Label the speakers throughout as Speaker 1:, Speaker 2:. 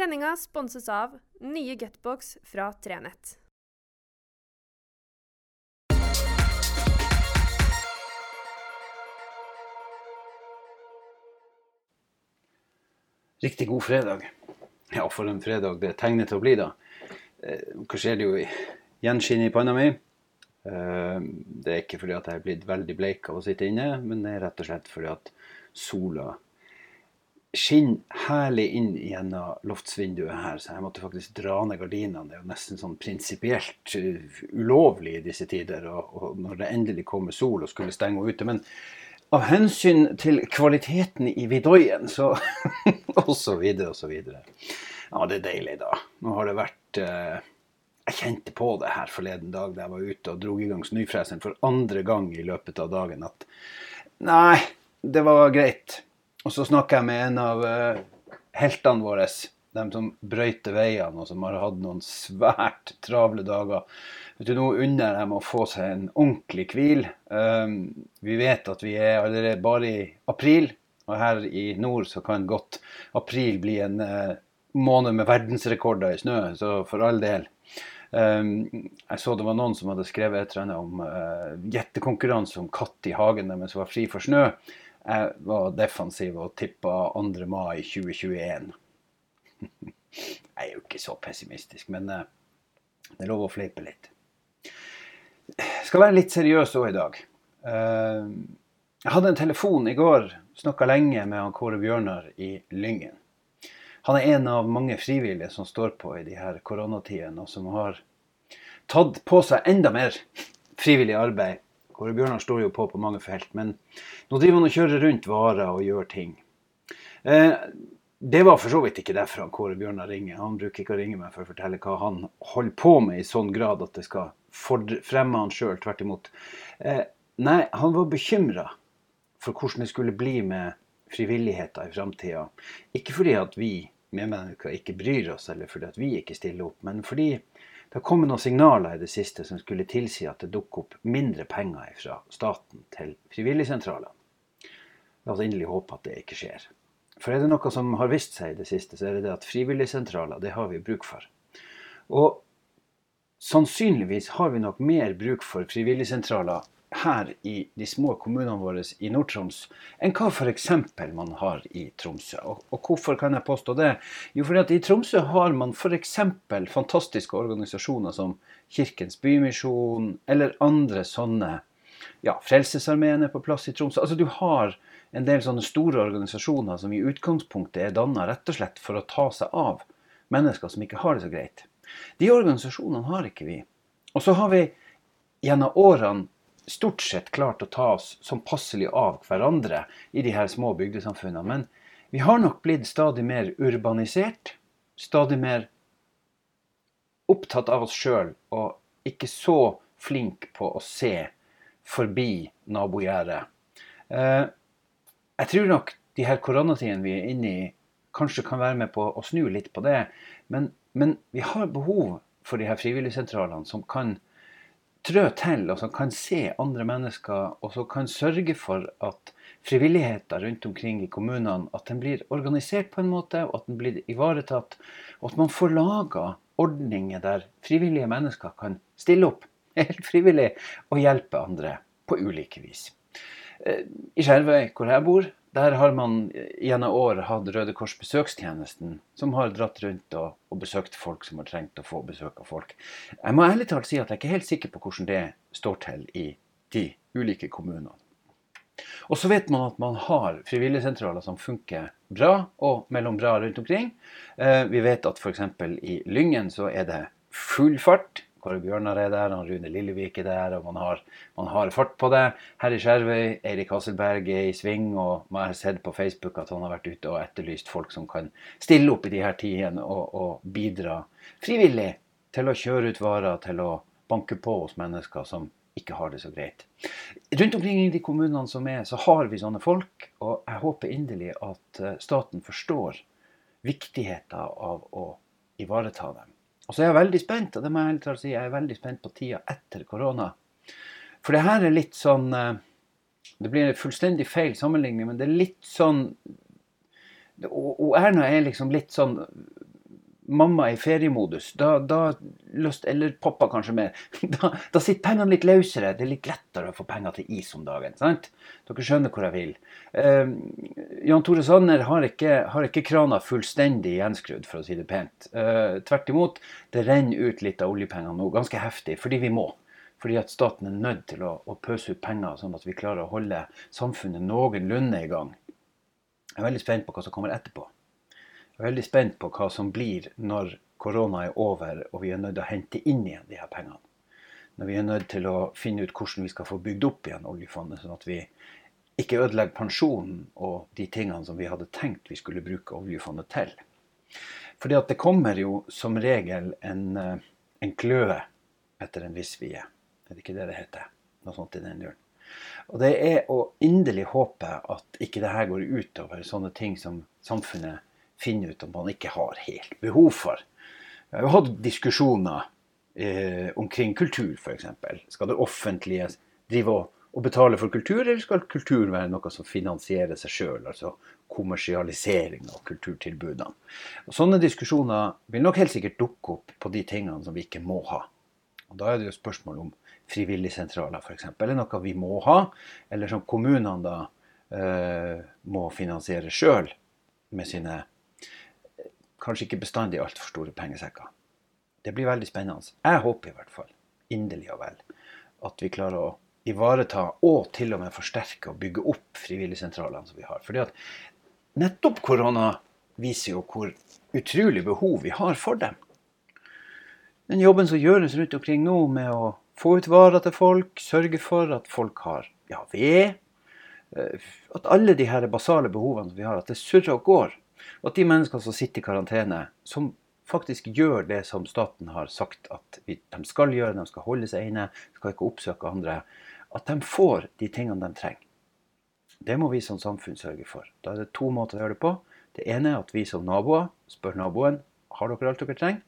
Speaker 1: Sendinga sponses av nye Gutbox fra Trenett.
Speaker 2: Riktig god fredag. Ja, for en fredag det tegner til å bli, da. Eh, Hva skjer det jo gjenskinn i panna mi? Eh, Det er ikke fordi at jeg er blitt veldig bleik av å sitte inne, men det er rett og slett fordi at sola skinner herlig inn gjennom loftsvinduet her, så jeg måtte faktisk dra ned gardinene. Det er jo nesten sånn prinsipielt uh, ulovlig i disse tider, og, og når det endelig kommer sol og skulle stenge henne ute. Men av hensyn til kvaliteten i vidoien, så Og så videre og så videre. Ja, det er deilig, da. Nå har det vært eh, Jeg kjente på det her forleden dag da jeg var ute og dro i gang snøfreseren for andre gang i løpet av dagen at Nei, det var greit. Og så snakka jeg med en av eh, heltene våre, de som brøyter veiene, og som har hatt noen svært travle dager. Vet du, Nå unner jeg dem å få seg en ordentlig hvil. Um, vi vet at vi er allerede bare i april, og her i nord så kan godt april bli en eh, måned med verdensrekorder i snø, så for all del. Um, jeg så det var noen som hadde skrevet et eller annet om uh, om katt i hagen deres var fri for snø. Jeg var defensiv og tippa 2. mai 2021. Jeg er jo ikke så pessimistisk, men uh, det er lov å fleipe litt. Jeg skal være litt seriøs òg i dag. Uh, jeg hadde en telefon i går, snakka lenge med han Kåre Bjørnar i Lyngen. Han er en av mange frivillige som står på i de her koronatidene, og som har tatt på seg enda mer frivillig arbeid. Kåre Bjørnar står jo på på mange felt, men nå driver han og kjører rundt varer og gjør ting. Eh, det var for så vidt ikke derfor han Kåre Bjørnar ringer. Han bruker ikke å ringe meg for å fortelle hva han holder på med i sånn grad at det skal fremme han sjøl. Tvert imot. Eh, nei, han var bekymra for hvordan det skulle bli med frivilligheter i framtida. Ikke fordi at vi medmennesker ikke bryr oss, eller fordi at vi ikke stiller opp, men fordi det har kommet noen signaler i det siste som skulle tilsi at det dukker opp mindre penger fra staten til frivilligsentralene. La oss inderlig håpe at det ikke skjer. For er det noe som har vist seg i det siste, så er det det at frivilligsentraler, det har vi bruk for. Og sannsynligvis har vi nok mer bruk for frivilligsentraler her i de små kommunene våre i Nord-Troms enn hva f.eks. man har i Tromsø. Og, og hvorfor kan jeg påstå det? Jo, fordi at i Tromsø har man f.eks. fantastiske organisasjoner som Kirkens Bymisjon eller andre sånne ja, Frelsesarmeen er på plass i Tromsø. Altså Du har en del sånne store organisasjoner som i utgangspunktet er danna rett og slett for å ta seg av mennesker som ikke har det så greit. De organisasjonene har ikke vi. Og så har vi gjennom årene stort sett klart å ta oss som passelig av hverandre i de her små bygdesamfunnene. Men vi har nok blitt stadig mer urbanisert, stadig mer opptatt av oss sjøl og ikke så flink på å se forbi nabogjerdet. Eh, jeg tror nok de her koronatidene vi er inne i, kanskje kan være med på å snu litt på det. Men, men vi har behov for de her frivilligsentralene som kan trø til, og som kan se andre mennesker, og som kan sørge for at frivilligheter rundt omkring i kommunene at den blir organisert på en måte, og at den blir ivaretatt. Og at man får laga ordninger der frivillige mennesker kan stille opp helt frivillig og hjelpe andre på ulike vis. Eh, I Skjervøy, hvor jeg bor, der har man gjennom år hatt Røde Kors besøkstjenesten, som har dratt rundt og, og, besøkt folk som har trengt å få besøk av folk. Jeg må ærlig talt si at jeg er ikke helt sikker på hvordan det står til i de ulike kommunene. Og så vet man at man har frivilligsentraler som funker bra og mellom bra rundt omkring. Eh, vi vet at f.eks. i Lyngen så er det full fart. Kåre Bjørnar er der, han Rune Lillevik er der, og man har, man har fart på det. Her i Skjervøy, Eirik Hasselberg er i sving, og man har sett på Facebook at han har vært ute og etterlyst folk som kan stille opp i de her tidene og, og bidra frivillig til å kjøre ut varer, til å banke på hos mennesker som ikke har det så greit. Rundt omkring i de kommunene som er, så har vi sånne folk, og jeg håper inderlig at eh, staten forstår viktigheten av å ivareta dem. Og så er jeg veldig spent, og det må jeg helt klart si, jeg er veldig spent på tida etter korona. For det her er litt sånn eh, Det blir en fullstendig feil sammenligning, men det er litt sånn Og Erna er liksom litt sånn mamma i feriemodus, da, da lyst, eller pappa kanskje mer, da, da sitter pengene litt løsere. Det er litt lettere å få penger til is om dagen. sant? Dere skjønner hvor jeg vil. Eh, Jan Tore Sanner har ikke, har ikke krana fullstendig gjenskrudd, for å si det pent. Eh, tvert imot, det renner ut litt av oljepengene nå, ganske heftig, fordi vi må. Fordi at staten er nødt til å, å pøse ut penger, sånn at vi klarer å holde samfunnet noenlunde i gang. Jeg er veldig spent på hva som kommer etterpå. Jeg er veldig spent på hva som blir når korona er over og vi er nødt til å hente inn igjen de her pengene. Når vi er nødt til å finne ut hvordan vi skal få bygd opp igjen oljefondet, sånn at vi ikke ødelegger pensjonen og de tingene som vi hadde tenkt vi skulle bruke oljefondet til. Fordi at det kommer jo som regel en, eh, en kløe etter en viss vie. Er det ikke det det heter? Noe sånt i den duren. Og det er å inderlig håpe at ikke det her går utover sånne ting som samfunnet finne ut om man ikke har helt behov for. Vi har hatt diskusjoner eh, omkring kultur, f.eks. Skal det offentlige drive og, og, betale for kultur, eller skal kultur være noe som finansierer seg sjøl? Altså kommersialisering av kulturtilbudene. Og Sånne diskusjoner vil nok helt sikkert dukke opp på de tingene som vi ikke må ha. Og Da er det jo spørsmål om frivilligsentraler f.eks. Er noe vi må ha, eller som kommunene da eh, må finansiere sjøl med sine kanskje ikke bestandig altfor store pengesekker. Det blir veldig spennende. Jeg håper i hvert fall, inderlig og vel, at vi klarer å ivareta og til og med forsterke og bygge opp frivilligsentralene som vi har. Fordi at nettopp korona viser jo hvor utrolig behov vi har for dem. Den jobben som gjøres rundt omkring nå med å få ut varer til folk, sørge for at folk har ja, ved, eh, at alle de her basale behovene som vi har, at det surrer og går. At de menneskene som sitter i karantene, som faktisk gjør det som staten har sagt at de skal gjøre, de skal holde seg inne, skal ikke oppsøke andre, at de får de tingene de trenger. Det må vi som samfunn sørge for. Da er det to måter å gjøre det på. Det ene er at vi som naboer spør naboen har dere alt dere trenger.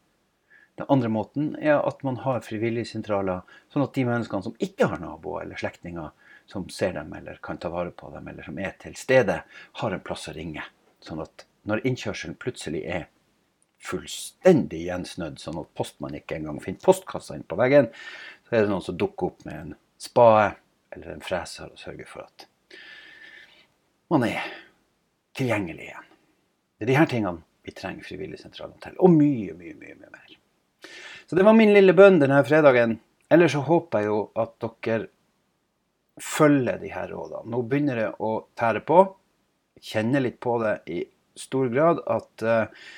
Speaker 2: Den andre måten er at man har frivilligsentraler, sånn at de menneskene som ikke har naboer eller slektninger som ser dem eller kan ta vare på dem, eller som er til stede, har en plass å ringe. Sånn at når innkjørselen plutselig er fullstendig gjensnødd, sånn at postmannen ikke engang finner postkassa inn på veggen, så er det noen som dukker opp med en spade eller en freser og sørger for at man er tilgjengelig igjen. Det er de her tingene vi trenger frivilligsentralene til, og mye, mye, mye, mye mer. Så det var min lille bønn denne fredagen. Ellers så håper jeg jo at dere følger de her rådene. Nå begynner det å tære på. Kjenner litt på det i stor grad at uh,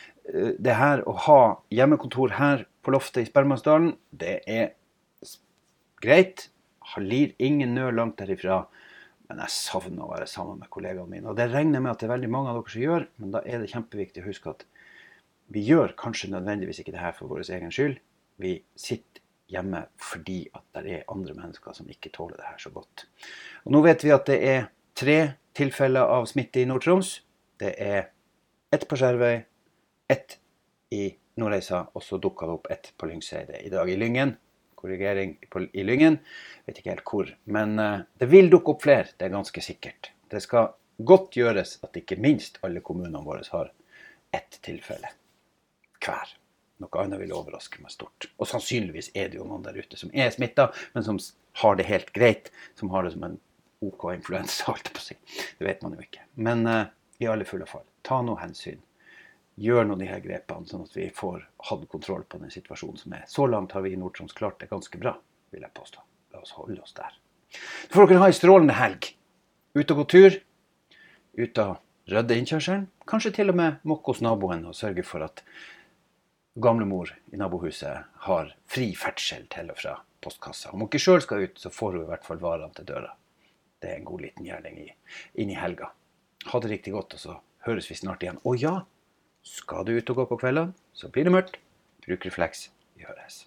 Speaker 2: det her å ha hjemmekontor her på loftet i Spermansdalen, det er greit. Jeg Lir ingen nød langt derifra. Men jeg savner å være sammen med kollegaene mine. Og det regner jeg med at det er veldig mange av dere som gjør, men da er det kjempeviktig å huske at vi gjør kanskje nødvendigvis ikke det her for vår egen skyld. Vi sitter hjemme fordi at det er andre mennesker som ikke tåler det her så godt. Og nå vet vi at det er tre tilfeller av smitte i Nord-Troms. Det er ett på Skjervøy, ett i Nordreisa, og så dukka det opp ett på Lyngseidet i dag i Lyngen. Korrigering i Lyngen. Vet ikke helt hvor. Men uh, det vil dukke opp flere, det er ganske sikkert. Det skal godt gjøres at ikke minst alle kommunene våre har ett tilfelle hver. Noe annet vil overraske meg stort. Og sannsynligvis er det jo noen der ute som er smitta, men som har det helt greit. Som har det som en OK influensa, holdt jeg på å si. Det vet man jo ikke. Men uh, i alle fulle fall ta noe hensyn. Gjør nå de her grepene, sånn at vi får hatt kontroll på den situasjonen som er. Så langt har vi i Nord-Troms klart det ganske bra, vil jeg påstå. La oss holde oss der. Så får dere ha ei strålende helg. Ut og gå tur. Ut og rydde innkjørselen. Kanskje til og med mokke hos naboen og sørge for at gamlemor i nabohuset har fri ferdsel til og fra postkassa. Om hun ikke sjøl skal ut, så får hun i hvert fall varene til døra. Det er en god liten gjerning inn i helga. Ha det riktig godt, og så høres vi snart igjen. Og ja, skal du ut og gå på kveldene, så blir det mørkt. Bruk refleks. Vi høres.